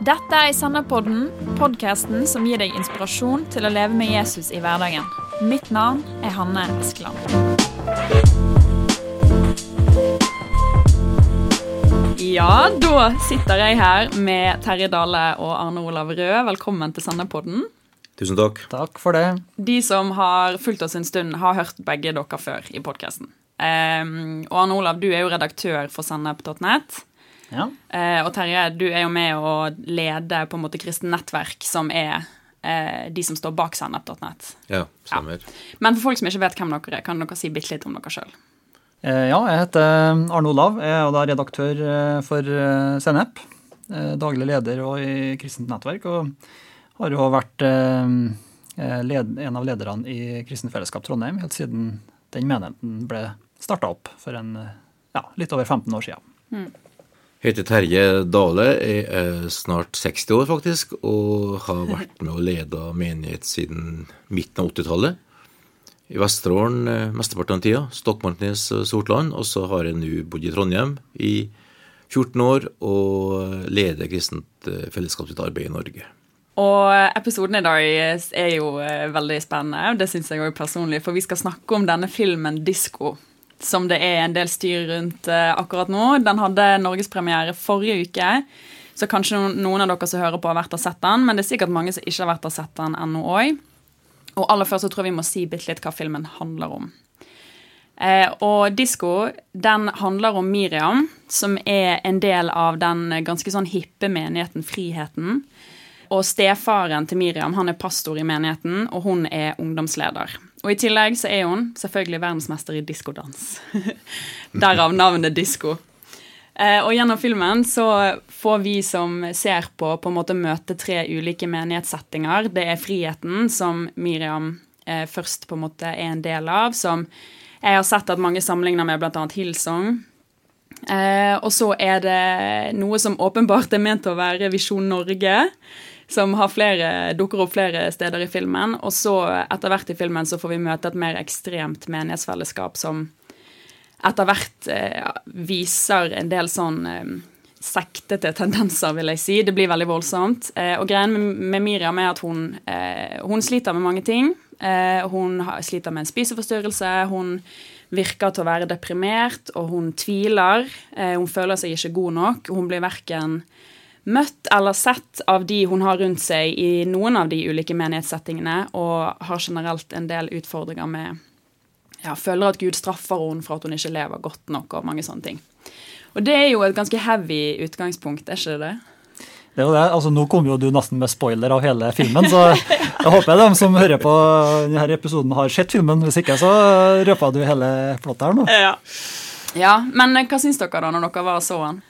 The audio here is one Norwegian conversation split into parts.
Dette er Senderpodden, podkasten som gir deg inspirasjon til å leve med Jesus i hverdagen. Mitt navn er Hanne Eskeland. Ja, da sitter jeg her med Terje Dale og Arne Olav Røe. Velkommen til Senderpodden. Tusen takk. Takk for det. De som har fulgt oss en stund, har hørt begge dere før i podkasten. Um, og Arne Olav, du er jo redaktør for sennep.net. Ja. Eh, og Terje, du er jo med å lede på en måte kristen nettverk, som er eh, de som står bak sennep.net. Ja, stemmer. Men for folk som ikke vet hvem dere er, kan dere si bitte litt om dere sjøl? Eh, ja, jeg heter Arne Olav. Jeg er da redaktør eh, for eh, Sennep. Eh, Daglig leder og i Kristent nettverk. Og har jo vært eh, led, en av lederne i Kristent Fellesskap Trondheim helt siden den menigheten ble starta opp for en, ja, litt over 15 år siden. Heter Terje Dale, jeg er snart 60 år faktisk, og har vært med å lede menighet siden midten av 80-tallet. I Vesterålen eh, mesteparten av tida, Stokmarknes og Sortland, og så har jeg nå bodd i Trondheim i 14 år og leder Kristent eh, Fellesskap sitt arbeid i Norge. Og episoden i dag er jo eh, veldig spennende, det syns jeg òg personlig, for vi skal snakke om denne filmen 'Disko', som det er en del styr rundt eh, akkurat nå. Den hadde norgespremiere forrige uke, så kanskje noen- av dere som hører på, har vært og sett den, men det er sikkert mange som ikke har vært og sett den ennå òg. Og aller først så tror jeg vi må si bitte litt hva filmen handler om. Eh, og Disko den handler om Miriam, som er en del av den ganske sånn hippe menigheten Friheten. Og stefaren til Miriam han er pastor i menigheten, og hun er ungdomsleder. Og i tillegg så er hun selvfølgelig verdensmester i diskodans. Derav navnet Disko. Eh, og gjennom filmen så får vi som ser på, på en måte møte tre ulike menighetssettinger. Det er Friheten, som Miriam eh, først på en måte er en del av, som jeg har sett at mange sammenligner med bl.a. Hillsong. Eh, og så er det noe som åpenbart er ment å være Visjon Norge, som flere, dukker opp flere steder i filmen. Og så etter hvert i filmen så får vi møte et mer ekstremt menighetsfellesskap som etter hvert eh, viser en del sånn eh, sektete tendenser, vil jeg si. Det blir veldig voldsomt. Eh, og greien med, med Miriam er at hun, eh, hun sliter med mange ting. Eh, hun sliter med en spiseforstyrrelse. Hun virker til å være deprimert, og hun tviler. Eh, hun føler seg ikke god nok. Hun blir verken møtt eller sett av de hun har rundt seg i noen av de ulike menighetssettingene, og har generelt en del utfordringer med ja, føler at Gud straffer henne for at hun ikke lever godt nok, og mange sånne ting. Og det er jo et ganske heavy utgangspunkt, er ikke det det? Er jo det. Altså, nå kom jo du nesten med spoiler av hele filmen, så jeg håper de som hører på denne episoden, har sett filmen. Hvis ikke, så røper du hele plottet her nå. Ja. ja, men hva syns dere da, når dere var og så den?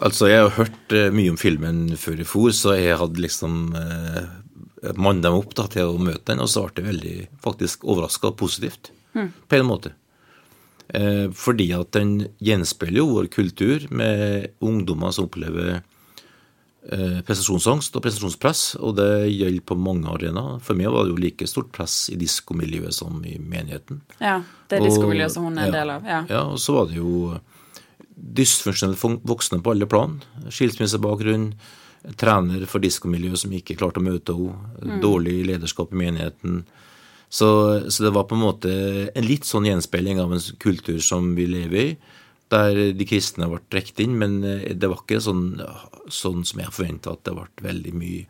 Altså, jeg har hørt eh, mye om filmen før jeg for, så jeg hadde liksom eh, mannet meg opp da, til å møte den, og så ble jeg veldig faktisk overraska positivt. På en måte. Eh, fordi at den gjenspeiler jo vår kultur med ungdommer som opplever eh, prestasjonsangst og prestasjonspress, og det gjelder på mange arenaer. For meg var det jo like stort press i diskomiljøet som i menigheten. Ja, det er diskomiljøet som hun er en ja. del av. Ja. Ja, og så var det jo dysfunksjonelle voksne på alle plan. Skilsmissebakgrunn, trener for diskomiljøet som ikke klarte å møte henne, dårlig lederskap i menigheten. Så, så det var på en måte en litt sånn gjenspeiling av en kultur som vi lever i, der de kristne ble trukket inn, men eh, det var ikke sånn, sånn som jeg forventa, at det ble veldig mye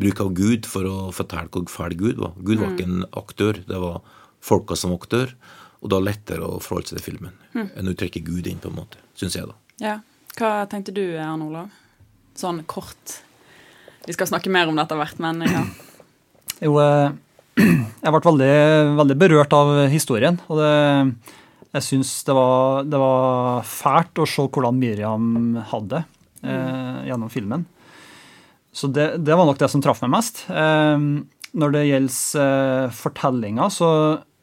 bruk av Gud for å fortelle hvor fæl Gud var. Gud var ikke en aktør, det var folka som var aktør, og da lettere å forholde seg til filmen enn å trekke Gud inn, på en måte, syns jeg, da. ja. Hva tenkte du, Arne Olav? Sånn kort. Vi skal snakke mer om det etter hvert, men ja. Jo, eh, jeg ble veldig, veldig berørt av historien. Og det, jeg syns det, var- det var fælt å se hvordan Miriam hadde det eh, gjennom filmen. Så det, det var nok det som traff meg mest. Eh, når det gjelder eh, fortellinga, så,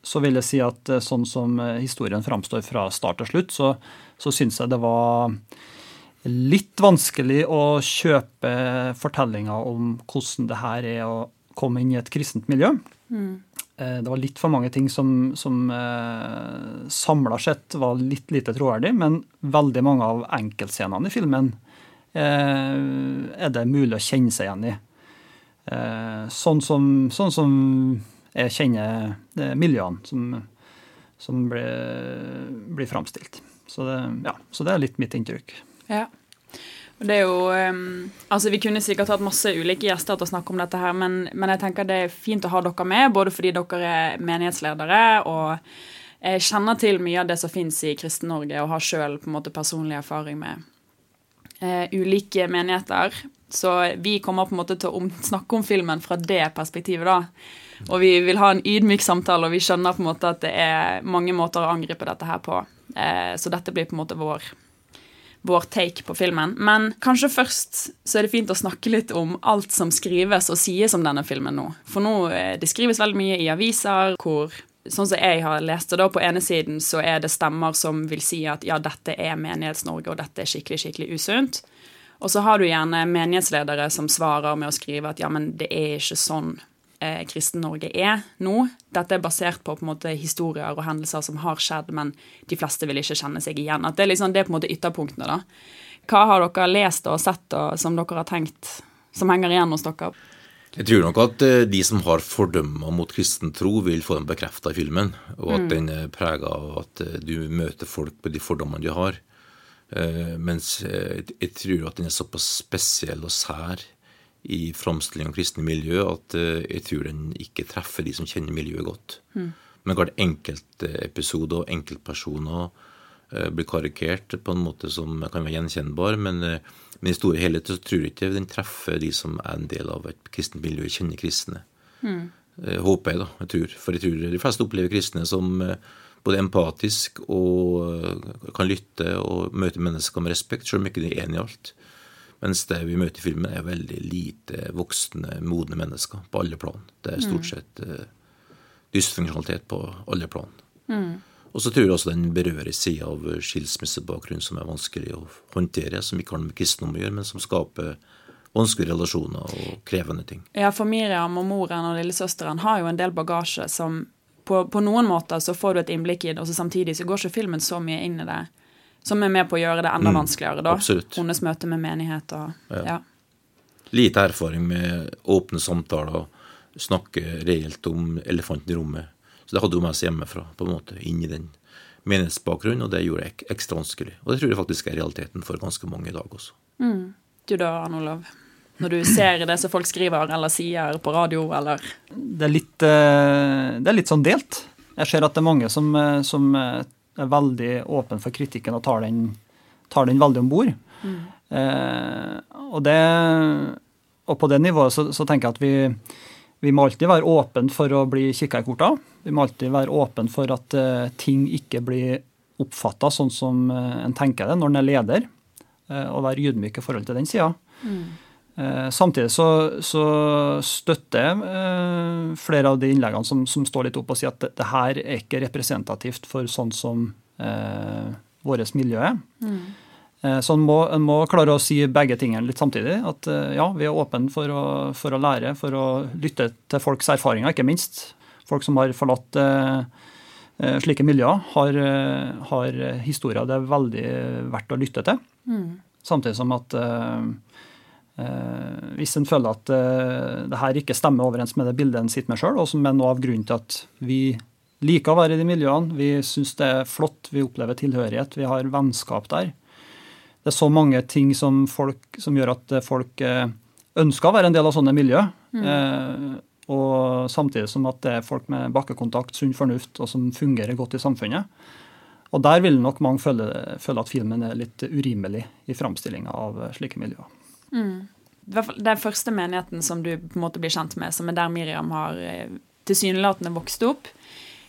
så vil jeg si at eh, sånn som eh, historien framstår fra start til slutt, så, så syns jeg det var litt vanskelig å kjøpe fortellinga om hvordan det her er å komme inn i et kristent miljø. Mm. Det var litt for mange ting som, som eh, samla sett var litt lite troverdig, men veldig mange av enkeltscenene i filmen eh, er det mulig å kjenne seg igjen i. Eh, sånn, som, sånn som jeg kjenner miljøene som, som blir, blir framstilt. Så det, ja, så det er litt mitt inntrykk. Ja. Det er jo Altså, vi kunne sikkert hatt masse ulike gjester til å snakke om dette her, men, men, jeg tenker det er fint å ha dere med, både fordi dere er menighetsledere og kjenner til mye av det som fins i Kristen-Norge, og har sjøl personlig erfaring med uh, ulike menigheter. Så vi kommer på en måte til å om, snakke om filmen fra det perspektivet, da. Og vi vil ha en ydmyk samtale, og vi skjønner på en måte at det er mange måter å angripe dette her på. Uh, så dette blir på en måte vår vår take på filmen. Men kanskje først så er det fint å snakke litt om alt som skrives og sies om denne filmen nå. For nå eh, det skrives veldig mye i aviser hvor Sånn som jeg har lest det, da, på ene siden så er det stemmer som vil si at ja, dette er Menighets-Norge, og dette er skikkelig, skikkelig usunt. Og så har du gjerne menighetsledere som svarer med å skrive at ja, men det er ikke sånn eh, Kristen-Norge er nå. Dette er basert på, på måte, historier og hendelser som har skjedd, men de fleste vil ikke kjenne seg igjen. At det, er liksom, det er på en måte ytterpunktene. da. Hva har dere lest og sett og som dere har tenkt, som henger igjen hos dere? Jeg tror nok at eh, de som har fordømmer mot kristen tro, vil få den bekrefta i filmen. Og at mm. den er prega av at eh, du møter folk på de fordommene de har. Uh, mens jeg tror at den er såpass spesiell og sær i framstilling av kristne miljø at eh, jeg tror den ikke treffer de som kjenner miljøet godt. Mm. Men klart enkeltepisoder og enkeltpersoner eh, blir karikert på en måte som kan være gjenkjennbar. Men, uh, men i store helhet så tror jeg ikke den treffer de som er en del av et kristent miljø, kjenner kristne. Mm. håper jeg, da. jeg tror. For jeg tror de fleste opplever kristne som både empatisk og kan lytte og møte mennesker med respekt, selv om ikke de er enig i alt. Mens det vi møter i filmen, er veldig lite voksne, modne mennesker på alle plan. Det er stort mm. sett uh, dysfunksjonalitet på alle plan. Mm. Og så tror jeg også den berører sida av skilsmissebakgrunn som er vanskelig å håndtere, som ikke har noe med kristendom å gjøre, men som skaper vanskelige relasjoner og krevende ting. Ja, for Miriam og moren og lillesøsteren har jo en del bagasje som på, på noen måter så får du et innblikk i det, og så samtidig så går ikke filmen så mye inn i det. Som er med på å gjøre det enda mm, vanskeligere, da. Absolutt. Hennes møte med menighet og ja. ja. Lite erfaring med åpne samtaler, snakke reelt om elefanten i rommet. Så det hadde hun med seg hjemmefra, på en måte, inn i den menighetsbakgrunnen, og det gjorde det ekstra vanskelig. Og det tror jeg faktisk er realiteten for ganske mange i dag også. Mm. Du da, Arne Olav? Når du ser det som folk skriver eller sier på radio, eller Det er litt, eh, det er litt sånn delt. Jeg ser at det er mange som, eh, som eh, er veldig åpen for kritikken og tar den, tar den veldig om bord. Mm. Eh, og, og, på det nivået så, så, tenker jeg at vi, vi må alltid være åpne for å bli kikka i korta. Vi må alltid være åpne for at uh, ting ikke blir oppfatta sånn som uh, en tenker det når en er leder, uh, og være ydmyk i forhold til den sida. Mm. Eh, samtidig så, så støtter jeg eh, flere av de innleggene som, som, står litt opp og sier at det, det her er ikke representativt for sånn som eh, vårt miljø er. Mm. Eh, så en må, en må, klare å si begge tingene litt samtidig. At ja, vi er åpne for å, for å, lære, for å lytte til folks erfaringer, ikke minst. Folk som har forlatt eh, slike miljøer, har, har, historier det er veldig verdt å lytte til. Mm. Samtidig som at Eh, hvis en føler at eh, det her ikke stemmer overens med det bildet en sitter med sjøl, og som er noe av grunnen til at vi liker å være i de miljøene, vi syns det er flott, vi opplever tilhørighet, vi har vennskap der. Det er så mange ting som, folk, som gjør at folk eh, ønsker å være en del av sånne miljø. Mm. Eh, og samtidig som at det er folk med bakkekontakt, sunn fornuft, og som fungerer godt i samfunnet. Og der vil nok mange føle, føle at filmen er litt urimelig i framstillinga av slike miljøer. Mm. Den første menigheten som du på en måte blir kjent med, som er der Miriam har eh, tilsynelatende vokst opp,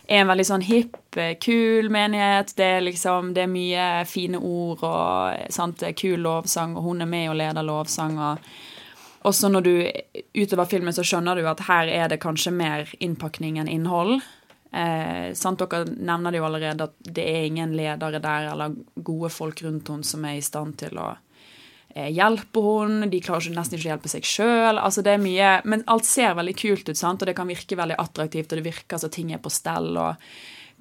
er en veldig sånn hipp, eh, kul menighet. Det er liksom, det er mye fine ord og eh, sant, kul lovsang, og hun er med og leder lovsang. og også når du utover filmen så skjønner du at her er det kanskje mer innpakning enn innhold. Eh, sant, Dere nevner det jo allerede at det er ingen ledere der eller gode folk rundt henne som er i stand til å hjelper hun, de klarer nesten ikke å hjelpe seg sjøl. Altså det er mye, men alt ser veldig kult ut, sant? og det kan virke veldig attraktivt, og det virker som ting er på stell. og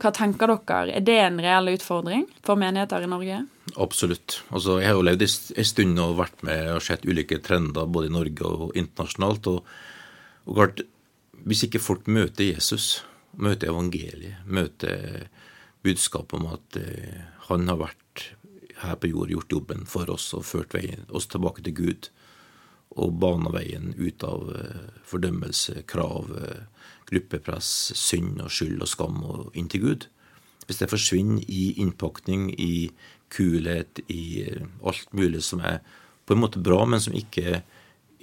Hva tenker dere? Er det en reell utfordring for menigheter i Norge? Absolutt. Altså, jeg har jo levd en stund og vært med og sett ulike trender både i Norge og internasjonalt. Og, og klart, hvis ikke folk møter Jesus, møter evangeliet, møter budskapet om at eh, han har vært her på jord, gjort jobben for oss og ført veien, oss tilbake til Gud, og bana veien ut av eh, fordømmelse, krav, eh, gruppepress, synd og skyld og skam og inn til Gud. Hvis det forsvinner i innpakning, i kulhet, i eh, alt mulig som er på en måte bra, men som ikke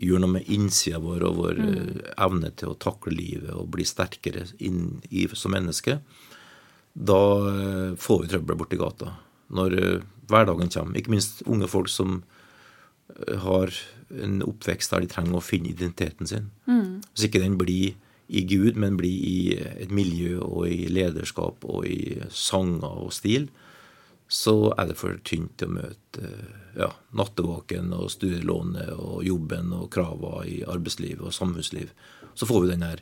gjør noe med innsida vår og vår mm. evne til å takle livet og bli sterkere inn i, som menneske, da får vi trøbbel borti gata. Når hverdagen kommer. Ikke minst unge folk som har en oppvekst der de trenger å finne identiteten sin. Mm. Hvis ikke den blir i Gud, men blir i et miljø og i lederskap og i sanger og stil, så er det for tynt til å møte ja, nattevåken og studielånet og jobben og kravene i arbeidsliv og samfunnsliv. Så får vi den her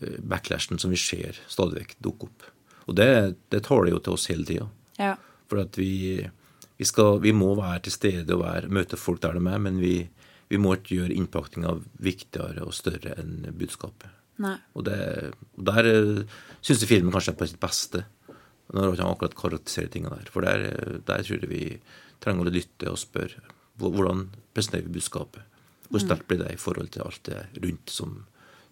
eh, backlashen som vi ser stadig vekk dukke opp. Og det, det taler jo til oss hele tida. Ja. For at vi, vi, skal, vi, må være til stede og være, møte folk der de er, men vi, vi må ikke gjøre innpakninga viktigere og større enn budskapet. Nei. Og det, der uh, syns jeg filmen kanskje er på sitt beste, når han akkurat karakteriserer tingene der. For der, der tror jeg vi trenger å lytte og spørre hvordan presenterer vi budskapet. Hvor sterkt blir det i forhold til alt det rundt som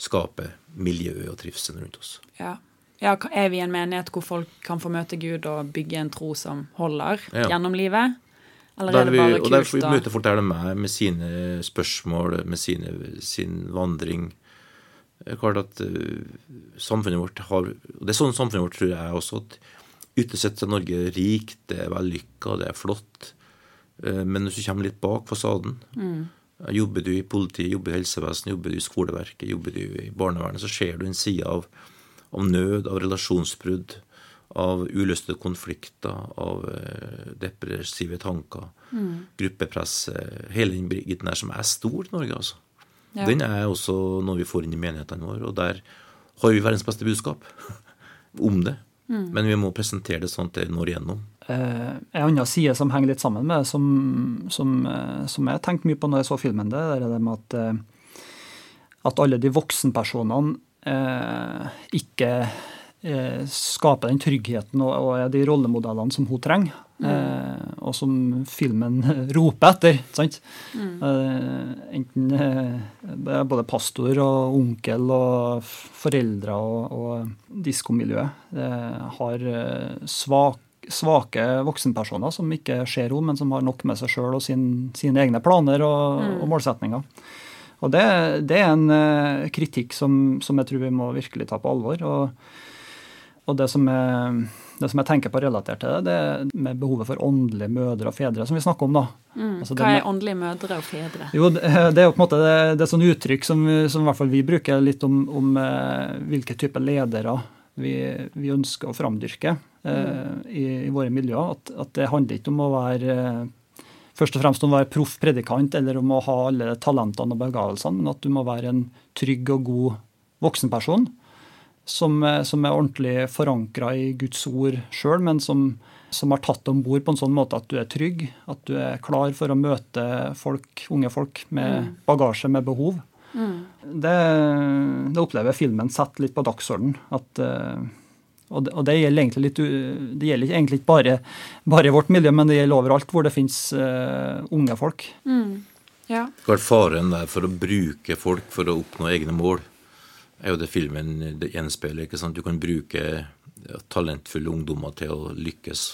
skaper miljøet og trivselen rundt oss. Ja. Ja. Er vi en menighet hvor folk kan få møte Gud og bygge en tro som holder ja. gjennom livet? Eller er det bare kult? Og der får vi møte folk der de er, med sine spørsmål, med sine, sin vandring det er klart at uh, samfunnet vårt har og Det er sånn samfunnet vårt tror jeg også. at Ytterst sett er Norge rikt, det er vellykka, det er flott. Uh, men hvis du kommer litt bak fasaden mm. Jobber du i politiet, jobber i helsevesenet, jobber du i skoleverket, jobber du i barnevernet, så ser du en side av, av nød, av relasjonsbrudd, av uløste konflikter, av uh, depressive tanker, mm. gruppepress Hele den biten der som er stor i Norge, altså. Ja. Den er også noe vi får inn i menighetene våre, og der har vi verdens beste budskap om det. Mm. Men vi må presentere det sånn at det når igjennom. Eh, en annen side som henger litt sammen med det, som, som, eh, som jeg tenkte mye på når jeg så filmen, det er det med at, eh, at alle de voksenpersonene eh, ikke eh, skaper den tryggheten og, er de rollemodellene som hun trenger. Mm. Eh, og som filmen roper etter. sant? Mm. Eh, enten eh, både pastor og onkel og foreldre og, og diskomiljøet har svak, svake voksenpersoner som ikke ser henne, men som har nok med seg sjøl og sin, sine egne planer og, mm. og målsetninger. Og det, det, er en kritikk som, som, jeg tror vi må virkelig ta på alvor. og, og det som jeg, det som jeg tenker på relatert til det, det er med behovet for åndelige mødre og fedre, som vi snakker om. da. Mm. Altså, Hva er åndelige mødre og fedre? Jo, Det er jo på en måte det, det er sånn uttrykk som, som, i hvert fall vi bruker litt om, om eh, hvilke typer ledere vi, vi, ønsker å framdyrke eh, mm. i, i, våre miljøer. At, at, det handler ikke om å være eh, først og fremst om å være proff predikant eller om å ha alle talentene og begavelsene, men at du må være en trygg og god voksenperson som, eh, som, er ordentlig forankra i Guds ord sjøl, men som, som har tatt om bord på en sånn måte at du er trygg, at du er klar for å møte folk, unge folk med mm. bagasje, med behov. Mm. Det, det, opplever filmen setter litt på dagsordenen. Eh, og, og det, gjelder egentlig litt, det gjelder egentlig ikke bare, bare, vårt miljø, men det gjelder overalt hvor det finnes uh, unge folk. Mm. Ja. Hva er faren der for å bruke folk for å oppnå egne mål? er jo det filmen det gjenspeiler. ikke sant? Du kan bruke talentfulle ungdommer til å lykkes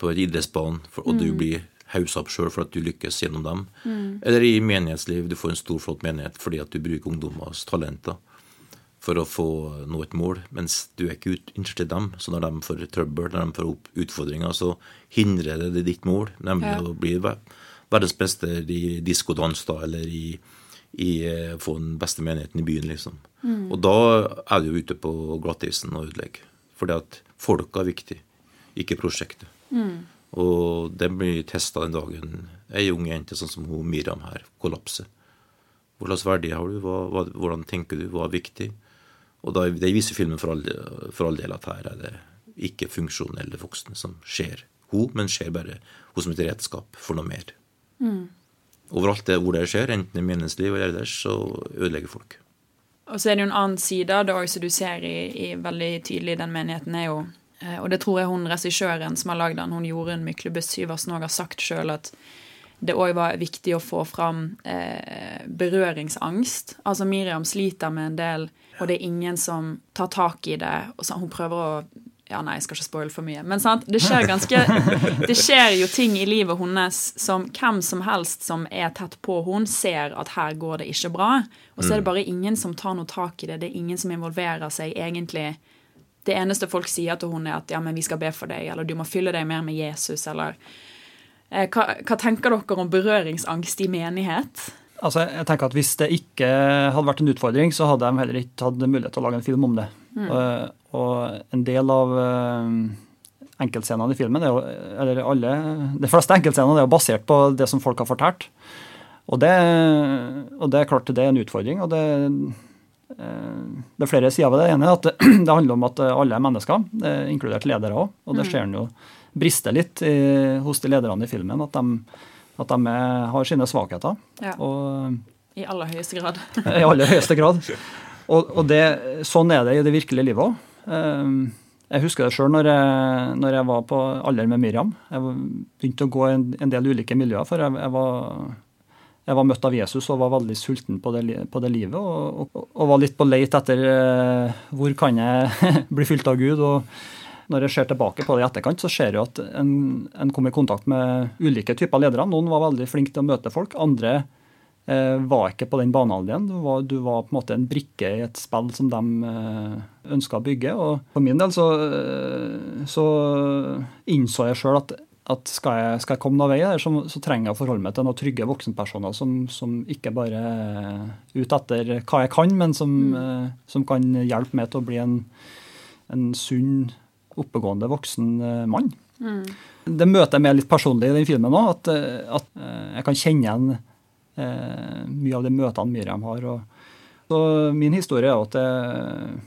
på et idrettsbane, og mm. du blir hausa opp sjøl for at du lykkes gjennom dem. Mm. Eller i menighetsliv. Du får en stor, flott menighet fordi at du bruker ungdommers talenter for å få nå et mål, mens du er ikke interessert i dem. Så når de får trøbbel, når de får opp utfordringer, så hindrer det ditt mål, nemlig ja. å bli verdens beste i diskodans da, eller i i eh, få den beste menigheten i byen, liksom. Mm. Og da er du ute på glattisen og ødelegger. Fordi at folka er viktig, ikke prosjektet. Mm. Og det blir testa den dagen ei ung jente sånn som hun Miriam her kollapser. Hva slags verdier har du? Hva, hva, hvordan tenker du? Hva er viktig? Og da, Det viser filmen for all, for all del at her er det ikke-funksjonelle voksne som ser hun, men ser bare hun som et redskap for noe mer. Mm. Overalt det hvor det skjer, enten i menneskeliv eller ellers, så ødelegger folk. Og så er det jo en annen side av det òg som du ser i, i, veldig tydelig i den menigheten, er jo eh, Og det tror jeg hun regissøren som har lagd den, hun Jorunn Myklebust Syversen, òg har sagt sjøl at det òg var viktig å få fram eh, berøringsangst. Altså Miriam sliter med en del, og det er ingen som tar tak i det. og så Hun prøver å ja, nei, jeg skal ikke spoile for mye. Men sant? Det skjer ganske Det skjer jo ting i livet hennes som hvem som helst som er tett på hun ser at her går det ikke bra. Og så er det mm. bare ingen som tar noe tak i det. Det er ingen som involverer seg egentlig. Det eneste folk sier til henne, er at ja, men vi skal be for deg, eller du må fylle deg mer med Jesus, eller eh, hva, hva tenker dere om berøringsangst i menighet? Altså, jeg tenker at Hvis det ikke hadde vært en utfordring, så hadde de heller ikke hatt mulighet til å lage en film om det. Mm. Og, og en del av uh, enkeltscenene i filmen, jo, eller alle, de fleste enkeltscenene er jo basert på det som folk har fortalt. Og det, og det er klart det er en utfordring. og det, uh, det er flere sider ved det. ene at det, handler om at alle er mennesker, inkludert ledere òg. Og det mm. ser en jo brister litt i, hos de lederne i filmen. At de, at de har sine svakheter. Ja. Og, I aller høyeste grad. I aller høyeste grad. Og, og det, sånn er det i det virkelige livet òg. Ehm, jeg husker det sjøl når, når, jeg var på alder med Miriam. Jeg begynte å gå i en, en, del ulike miljøer. For jeg, jeg, var, jeg, var, møtt av Jesus og var veldig sulten på det, på det livet. Og, og, og, var litt på leit etter uh, hvor kan jeg bli fylt av Gud. og når jeg ser tilbake på det i etterkant, så ser jeg at en, en kom i kontakt med ulike typer ledere. Noen var veldig flinke til å møte folk. Andre Eh, var ikke på den banehalvdelen. Du, du var på en måte en brikke i et spill som de eh, ønska å bygge. Og for min del så, eh, så innså jeg sjøl at, at skal, jeg, skal, jeg, komme noen vei der, så, så, trenger jeg å forholde meg til noen trygge voksenpersoner som, som ikke bare er ute etter hva jeg kan, men som, mm. som kan hjelpe meg til å bli en, en sunn, oppegående voksen mann. Mm. Det møter jeg med litt personlig i den filmen òg, at, at jeg kan kjenne igjen eh, mye av de møtene Miriam har. Og, så min historie er at jeg,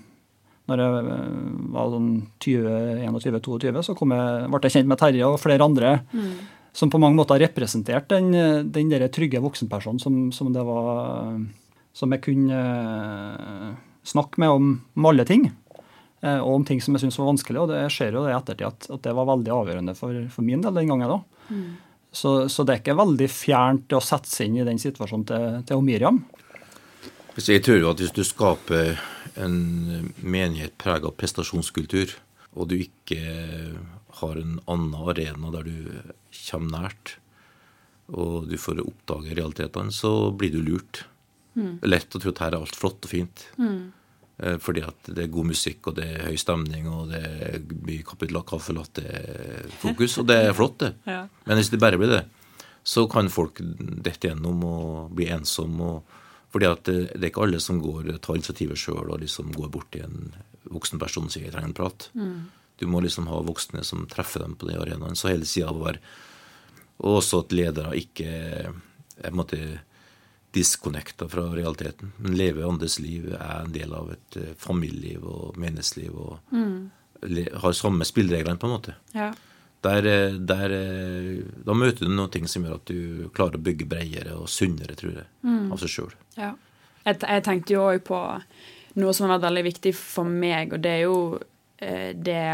når jeg var sånn 21-22, så jeg, ble jeg kjent med Terje og flere andre mm. som på mange måter representerte den, den der trygge voksenpersonen som, som, det var Som jeg kunne eh, snakke med om, om alle ting. Eh, og om ting som jeg syntes var vanskelig. Og det skjer jo det i ettertid at, at, det var veldig avgjørende for, for min del den gangen. da. Mm. Så, så, det er ikke veldig fjernt å sette seg inn i den situasjonen til, til Miriam. Jeg tror jo at hvis du skaper en menighet preget av prestasjonskultur, og du ikke har en annen arena der du kommer nært, og du får oppdage realitetene, så blir du lurt. Mm. Det er lett å tro at her er alt flott og fint. Mm. Eh, fordi at det er god musikk, og det er høy stemning, og det er mye kapittel kaffe latte-fokus. Og det er flott, det. Ja. Men hvis det bare blir det, så kan folk dette gjennom og bli ensomme. Og, fordi at det, det, er ikke alle som går, tar initiativet sjøl og liksom går bort til en voksen person og sier 'jeg trenger en prat'. Mm. Du må liksom ha voksne som treffer dem på den arenaen. Så hele sida var Og også at ledere ikke jeg måtte disconnecta fra realiteten. Men leve andres liv er en del av et uh, familieliv og menneskeliv. Og mm. har samme spillereglene, på en måte. Ja. Der, eh, der, eh, da møter du noen ting som gjør at du klarer å bygge bredere og sunnere, tror jeg, mm. av seg sjøl. Ja. Jeg, jeg, tenkte jo òg på noe som har vært veldig viktig for meg, og det er jo eh, det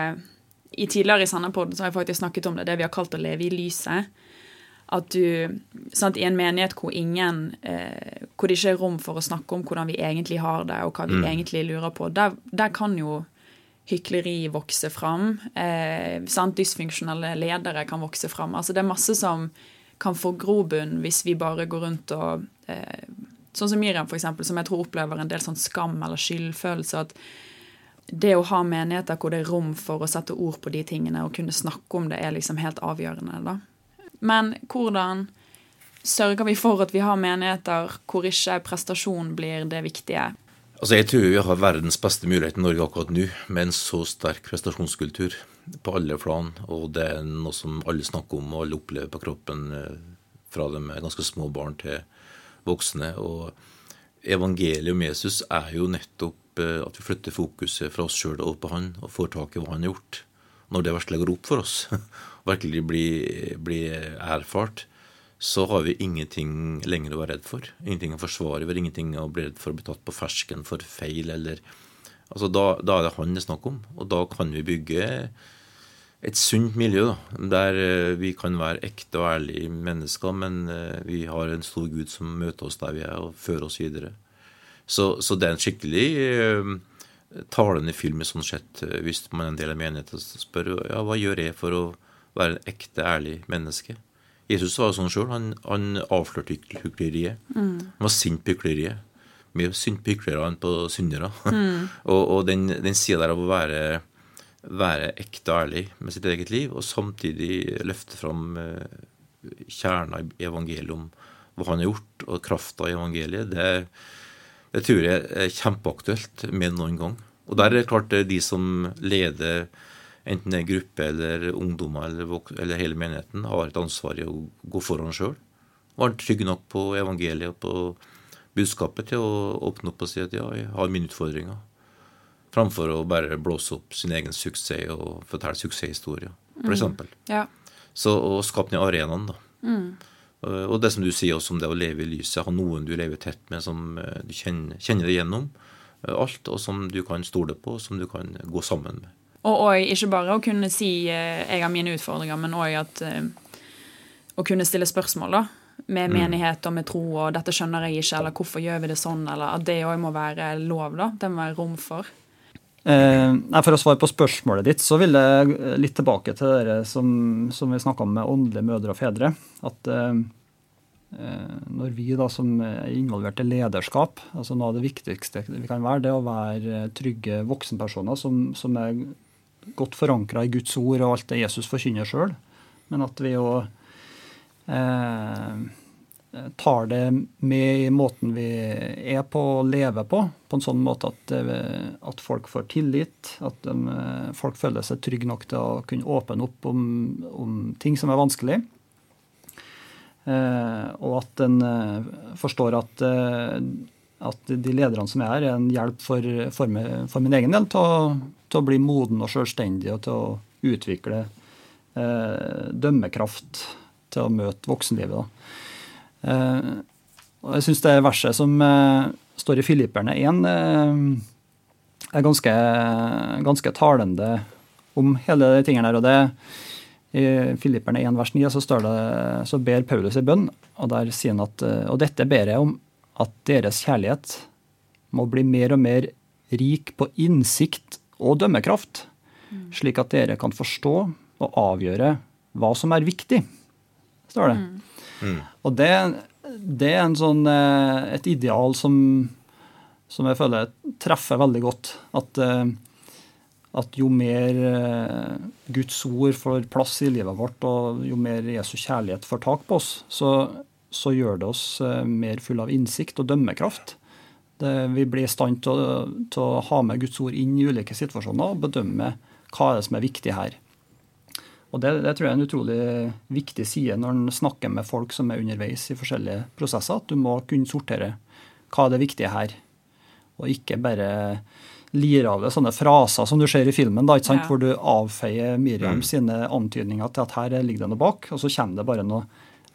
i Tidligere i Sandepodden har jeg faktisk snakket om det, det vi har kalt å leve i lyset at du sant, I en menighet hvor ingen eh, Hvor det ikke er rom for å snakke om hvordan vi egentlig har det, og hva vi mm. egentlig lurer på, der, der, kan jo hykleri vokse fram. Eh, sant, Dysfunksjonelle ledere kan vokse fram. Altså, det er masse som kan få grobunn hvis vi bare går rundt og eh, Sånn som Miriam, eksempel, som jeg tror opplever en del sånn skam eller skyldfølelse. at det å ha menigheter hvor det er rom for å sette ord på de tingene og kunne snakke om det, er liksom helt avgjørende. da. Men hvordan sørger vi for at vi har menigheter hvor ikke prestasjon blir det viktige? Altså Jeg tror vi har verdens beste mulighet i Norge akkurat nå, med en så sterk prestasjonskultur på alle plan. Og det er noe som alle snakker om og alle opplever på kroppen, eh, fra de er ganske små barn til voksne. Og evangeliet om Jesus er jo nettopp eh, at vi flytter fokuset fra oss sjøl og på han, og får tak i hva han har gjort. når det vesle går opp for oss, virkelig blir, blir erfart, så har vi ingenting lenger å være redd for. Ingenting å forsvare. Har ingenting å bli redd for å bli tatt på fersken for feil. eller altså da, da, er det han det er snakk om. Og da kan vi bygge et sunt miljø da, der eh, vi kan være ekte og ærlige mennesker, men eh, vi har en stor Gud som møter oss der vi er, og fører oss videre. Så, så det er en skikkelig eh, talende film i sånn sett, hvis man er en del av menigheten spør ja, hva gjør jeg for å være en ekte, ærlig menneske. Jesus var sånn sjøl. Han, han avslørte hykleriet. Mm. Han var sint på hykleriet. Mye sint på hyklere enn på syndere. Mm. og, og, den, den sida der av å være, være ekte og ærlig med sitt eget liv, og samtidig løfte fram eh, kjerna i evangeliet om hva han har gjort, og krafta i evangeliet, det, det tror jeg er kjempeaktuelt mer enn noen gang. Og der er det klart de som leder enten det er gruppe eller ungdommer eller, eller, hele menigheten, har et ansvar i å gå foran sjøl. Være trygg nok på evangeliet og på budskapet til å åpne opp og si at ja, jeg har mine utfordringer. Framfor å bare blåse opp sin egen suksess og fortelle suksesshistorier, f.eks. Mm. Ja. Så å skape den arenaen, da. Mm. Og det som du sier også om det å leve i lyset, ha noen du lever tett med, som eh, du kjenner, kjenner deg gjennom eh, alt, og som du kan stole på, og som du kan gå sammen med. Og og ikke bare å kunne si eh, 'jeg har mine utfordringer', men òg eh, å kunne stille spørsmål da, med mm. menighet og med tro, og 'dette skjønner jeg ikke', eller 'hvorfor gjør vi det sånn', eller at det òg må være lov. da, Det må være rom for. Eh, for å svare på spørsmålet ditt, så vil jeg litt tilbake til det som, som vi snakka om med åndelige mødre og fedre. At eh, eh, når vi da som er involvert i lederskap, altså noe av det viktigste vi kan være, det å være trygge voksenpersoner som, som er godt forankra i Guds ord og alt det Jesus forkynner sjøl, men at vi jo eh, tar det med i måten vi er på å leve på, på en sånn måte at, eh, at folk får tillit, at de, eh, folk føler seg trygge nok til å kunne åpne opp om, om ting som er vanskelig. Eh, og at en eh, forstår at at de lederne som er her, er en hjelp for, for, meg, for min egen del til å, til å, bli moden og selvstendig og til å utvikle eh, dømmekraft til å møte voksenlivet. Eh, og jeg syns det verset som eh, står i Filipperne 1, eh, er ganske, ganske, talende om hele de tingene der. og det i Filipperne 1 vers 9 så, det, så ber Paulus i bønn, og der sier han at og dette ber jeg om at deres kjærlighet må bli mer og mer rik på innsikt og dømmekraft, slik at dere kan forstå og avgjøre hva som er viktig, står det. Mm. Og det, det, er sånn, eh, et ideal som, som, jeg føler treffer veldig godt. At, eh, at jo mer eh, Guds ord får plass i livet vårt, og jo mer Jesu kjærlighet får tak på oss, så, så gjør det oss eh, mer fulle av innsikt og dømmekraft. Det, vi blir i stand til å, til å, ha med Guds ord inn i ulike situasjoner og bedømme hva er det som er viktig her. Og det, det tror jeg er en utrolig viktig side når en snakker med folk som er underveis i forskjellige prosesser. At du må kunne sortere hva er det viktige her, og ikke bare lire av det sånne fraser som du ser i filmen, da, ja. hvor du avfeier Miriam mm. sine antydninger til at her ligger det noe bak, og så kommer det bare noe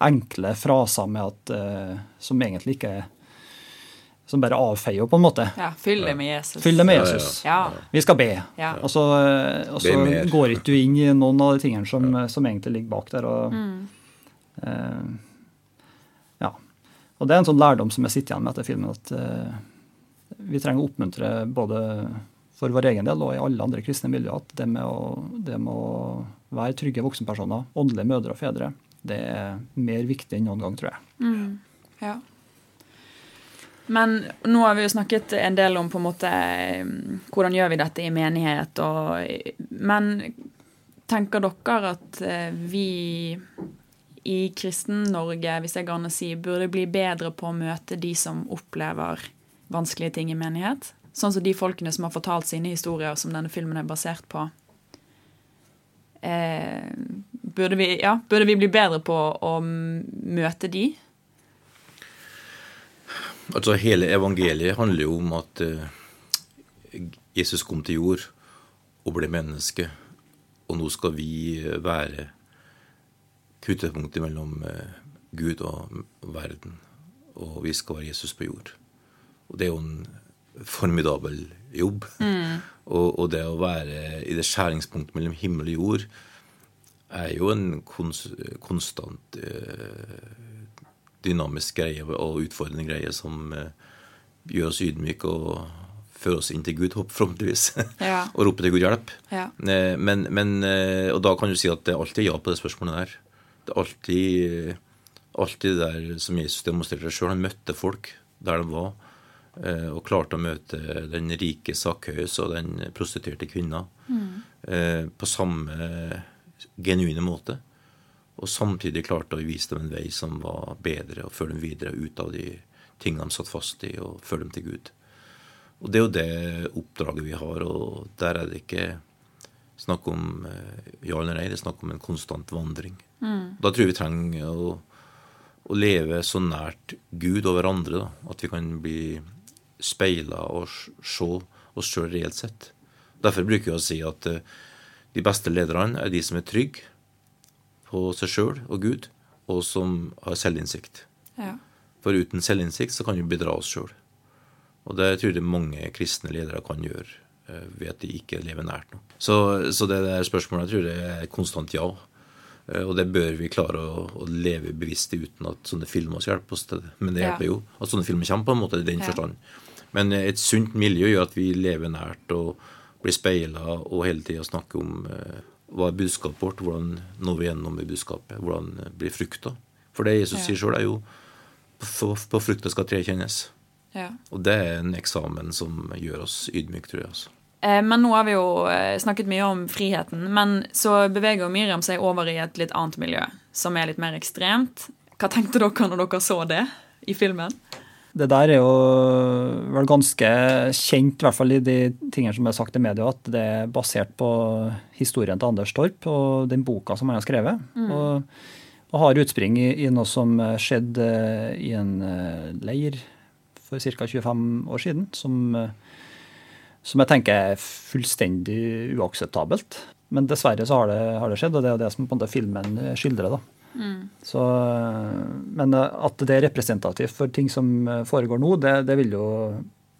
enkle fraser med at, uh, som egentlig ikke er som bare avfeier, på en måte. Ja, Fyll det med Jesus. Fyll det med Jesus. Ja, ja. Vi skal be. Og så, og så går ikke du inn i noen av de tingene som, som egentlig ligger bak der. Og, mm. uh, ja. Og det er en sånn lærdom som jeg sitter igjen med etter filmen, at uh, vi trenger å oppmuntre både for vår egen del og i alle andre kristne miljøer at det med å, det med å være trygge voksenpersoner, åndelige mødre og fedre, det er mer viktig enn noen gang, tror jeg. Mm. Ja. Men nå har vi jo snakket en del om på en måte hvordan gjør vi dette i menighet. Og, men tenker dere at eh, vi i Kristen-Norge, hvis jeg kan si, burde bli bedre på å møte de som opplever vanskelige ting i menighet? Sånn som de folkene som har fortalt sine historier, som denne filmen er basert på. Eh, burde, vi, ja, burde vi bli bedre på å møte de? Altså Hele evangeliet handler jo om at uh, Jesus kom til jord og ble menneske og nå skal vi være knutepunktet mellom eh, Gud og verden. Og vi skal være Jesus på jord. Og det er jo en formidabel jobb. Mm. Og, og, det å være i det skjæringspunktet mellom himmel og jord er jo en kons konstant eh, dynamisk greie og utfordrende greie som eh, gjør oss ydmyke og fører oss inn til Gud, forhåpentligvis. Ja. og roper til Gud hjelp. Ja. Eh, men, men, eh, og da kan du si at det alltid er ja på det spørsmålet der. Det er alltid, alltid det der som Jesus demonstrerte sjøl. Han møtte folk der de var, eh, og klarte å møte den rike Sakkeus og den prostituerte kvinna mm. på samme genuine måte. Og samtidig klarte å vise dem en vei som var bedre, og føre dem videre ut av de tingene de satt fast i, og føre dem til Gud. Og det er jo det oppdraget vi har, og der er det ikke snakk om eh, ja eller nei, det er snakk om en konstant vandring. Mm. Da tror jeg vi trenger å, å, leve så nært Gud og hverandre da, at vi kan bli speila og se oss sjøl reelt sett. Derfor bruker vi å si at uh, de beste lederne er de som er trygge på seg sjøl og Gud, og som har selvinnsikt. Ja. For uten selvinnsikt så kan vi bedra oss sjøl. Og det tror jeg mange kristne ledere kan gjøre eh, ved at de ikke lever nært noe. Så, så det der spørsmålet jeg tror jeg er konstant ja. Eh, og det bør vi klare å, å leve bevisst i uten at sånne filmer skal hjelpe oss til det. Men det hjelper ja. jo at sånne filmer kommer på en måte i den ja. forstand. Men et sunt miljø gjør at vi lever nært og blir speila og hele tida snakker om eh, hva er budskapet vårt, hvordan når vi gjennom med budskapet, hvordan blir frukta. For det Jesus ja. sier sjøl, er jo på, på frukta skal tre kjennes. Ja. Og det er en eksamen som gjør oss ydmyke, tror jeg. altså. Eh, men nå har vi jo eh, snakket mye om friheten. Men så beveger Miriam seg over i et litt annet miljø, som er litt mer ekstremt. Hva tenkte dere når dere så det i filmen? Det der er jo vel ganske kjent, i hvert fall i de tingene som er sagt i media, at det er basert på historien til Anders Torp og den boka som han har skrevet. Mm. Og, og, har utspring i, i, noe som skjedde i en leir for ca. 25 år siden, som, eh, som, jeg tenker er fullstendig uakseptabelt. Men dessverre så har det, har det, skjedd, og det er jo det som på en måte filmen skildrer. da. Mm. Så, men at det er representativt for ting som foregår nå, det, det vil jo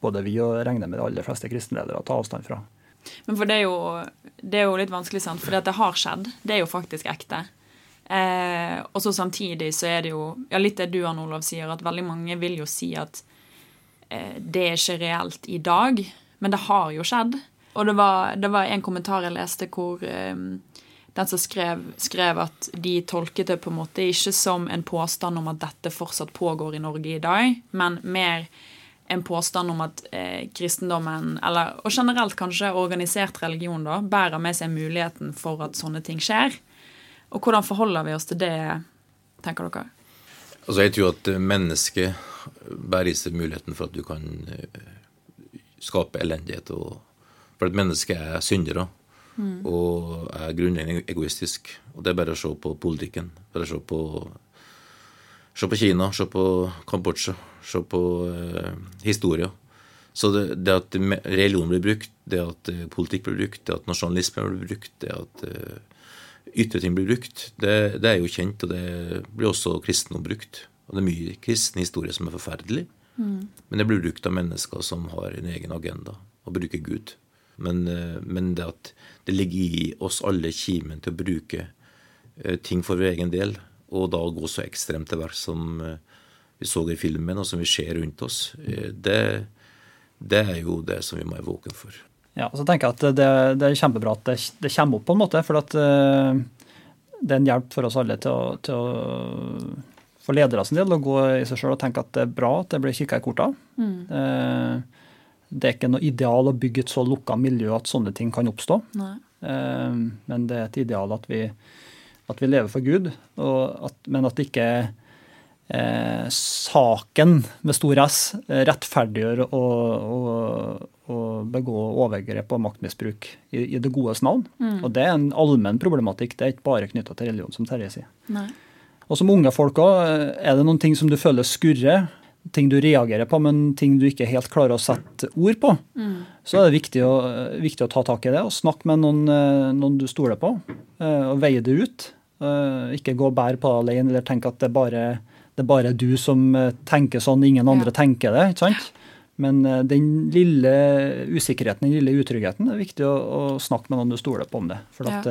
både vi og regner med de aller fleste kristenledere ta avstand fra. Men for det er jo, det er jo litt vanskelig, sant? for det har skjedd. Det er jo faktisk ekte. Eh, og så samtidig så er det jo ja, litt det du Arne Olav sier, at veldig mange vil jo si at Eh, det er ikke reelt i dag, men det har jo skjedd. Og det var, det var en kommentar jeg leste hvor um, den som skrev, skrev, at de tolket det på en måte ikke som en påstand om at dette fortsatt pågår i Norge i dag, men mer en påstand om at eh, kristendommen, eller, og generelt kanskje organisert religion, da, bærer med seg muligheten for at sånne ting skjer. Og hvordan forholder vi oss til det, tenker dere? Altså, Jeg tror at mennesket bærer i seg muligheten for at du kan eh, skape elendighet. Og, for at mennesket er syndere mm. og er grunnleggende egoistisk. Og det er bare å se på politikken. Bare å se på, se på Kina, se på Kambodsja, se på eh, historia. Så det, det, at religion blir brukt, det at eh, politikk blir brukt, det at nasjonalisme blir brukt, det at uh, ytre ting blir brukt, det, det, er jo kjent, og det blir også kristendom brukt. Og det er mye kristen historie som er forferdelig. Mm. Men det blir brukt av mennesker som har en egen agenda, og bruker Gud. Men, eh, men, det at det ligger i oss alle kimen til å bruke eh, ting for vår egen del, og da gå så ekstremt til verks som eh, vi så i filmen, og som vi ser rundt oss, det, det er jo det som vi må være våken for. Ja, så tenker jeg at det, det er kjempebra at det, det, kommer opp, på en måte. For at det er en hjelp for oss alle til å, til å for ledere sin del å gå i seg sjøl og tenke at det er bra at det blir kikka i korta. Mm. Eh, det er ikke noe ideal å bygge et så lukka miljø at sånne ting kan oppstå. Eh, men det er et ideal at vi, at vi lever for Gud, at, men at ikke eh, saken med stor S rettferdiggjør å, å, å begå overgrep og maktmisbruk i, i det godes navn. Mm. Og det er en allmenn problematikk, det er ikke bare knytta til religion, som Terje sier. Nei. Og som unge folk òg, er det noen ting som du føler skurrer ting du reagerer på, men ting du ikke helt klarer å sette ord på, så er det viktig å, viktig å ta tak i det og snakke med noen, eh, noen du stoler på, eh, og veie det ut. Eh, Ikke gå og bære på det alene eller tenke at det er bare, det er bare du som tenker sånn, ingen andre Ja. tenker det. ikke sant? Men den lille usikkerheten, den lille utryggheten, det er viktig å, å snakke med noen du stoler på om det. For at,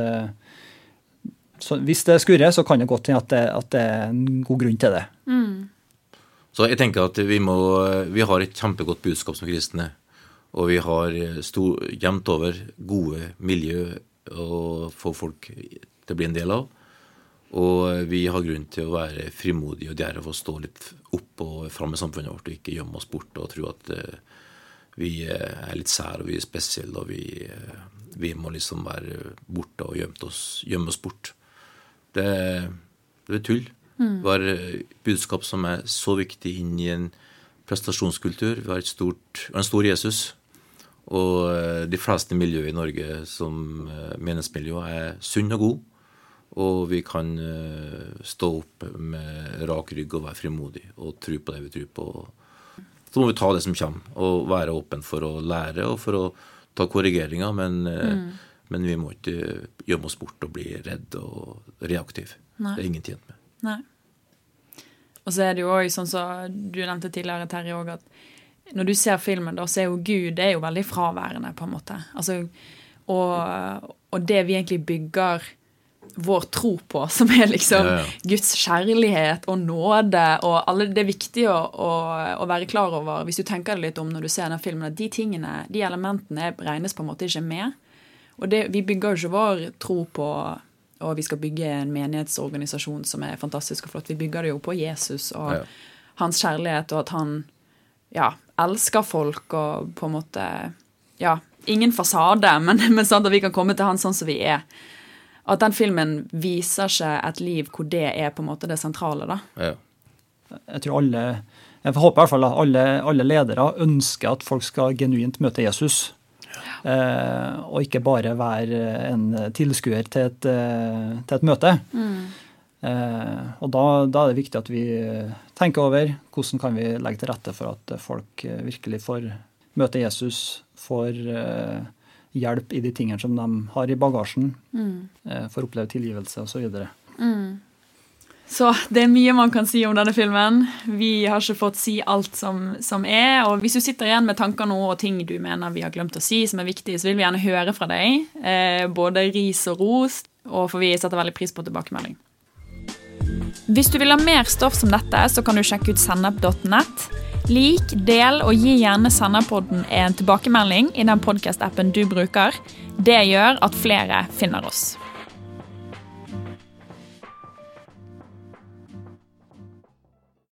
så hvis det skurrer, så kan det godt hende at, det- at det er en god grunn til det. Så jeg tenker at vi må Vi har et kjempegodt budskap som kristne. Og vi har stor, jevnt over gode miljø å få folk til å bli en del av. Og vi har grunn til å være frimodige og djerve og stå litt opp og fram i samfunnet vårt og ikke gjemme oss bort og tro at eh, vi eh, er litt sære og vi er spesielle og vi, eh, vi må liksom være borte og gjemme oss, gjemme oss bort. Det, det er tull. Vi har eh, budskap som er så viktig inn i en prestasjonskultur. Vi har et stort, vi har en stor Jesus. Og eh, de fleste miljøer i Norge som eh, menighetsmiljø er sunn og god. Og vi kan stå opp med rak rygg og være frimodig og tro på det vi tror på. Så må vi ta det som kommer, og være åpen for å lære og for å ta korrigeringer. Men, mm. men vi må ikke gjemme oss bort og bli redd og reaktiv. Nei. Det er ingen tjent med. Nei. Og så er det jo òg sånn som du nevnte tidligere, Terje, også, at når du ser filmen, da, så er jo Gud det er jo veldig fraværende, på en måte. Altså, og, og det vi egentlig bygger vår tro på, som er liksom Ja, ja. Guds kjærlighet og nåde og alle Det er viktig å, å, å være klar over, hvis du tenker det litt om når du ser den filmen, at de tingene, de elementene regnes på en måte ikke med. Og det, vi bygger jo ikke vår tro på og vi skal bygge en menighetsorganisasjon som er fantastisk og flott. Vi bygger det jo på Jesus og Ja. hans kjærlighet, og at han ja, elsker folk og på en måte Ja, ingen fasade, men, men sånn at vi kan komme til han sånn som vi er. At den filmen viser ikke et liv hvor det er på en måte det sentrale, da. Ja. Jeg tror alle jeg håper i hvert fall at alle, alle ledere ønsker at folk skal genuint møte Jesus. Eh, og ikke bare være en tilskuer til et, eh, til et møte. Eh, og da, da er det viktig at vi tenker over hvordan kan vi legge til rette for at folk virkelig får møte Jesus, får eh, hjelp i de tingene som de har i bagasjen, eh, får oppleve tilgivelse osv. Så det er mye man kan si om denne filmen. Vi har ikke fått si alt som, som er. Og hvis du sitter igjen med tanker nå og ting du mener vi har glemt å si som er viktig, så vil vi gjerne høre fra deg. Eh, både ris og ros. Og for vi setter veldig pris på tilbakemelding. Hvis du vil ha mer stoff som dette, så kan du sjekke ut sennep.net. Lik, del og gi gjerne Sennepodden en tilbakemelding i den podkast-appen du bruker. Det gjør at flere finner oss.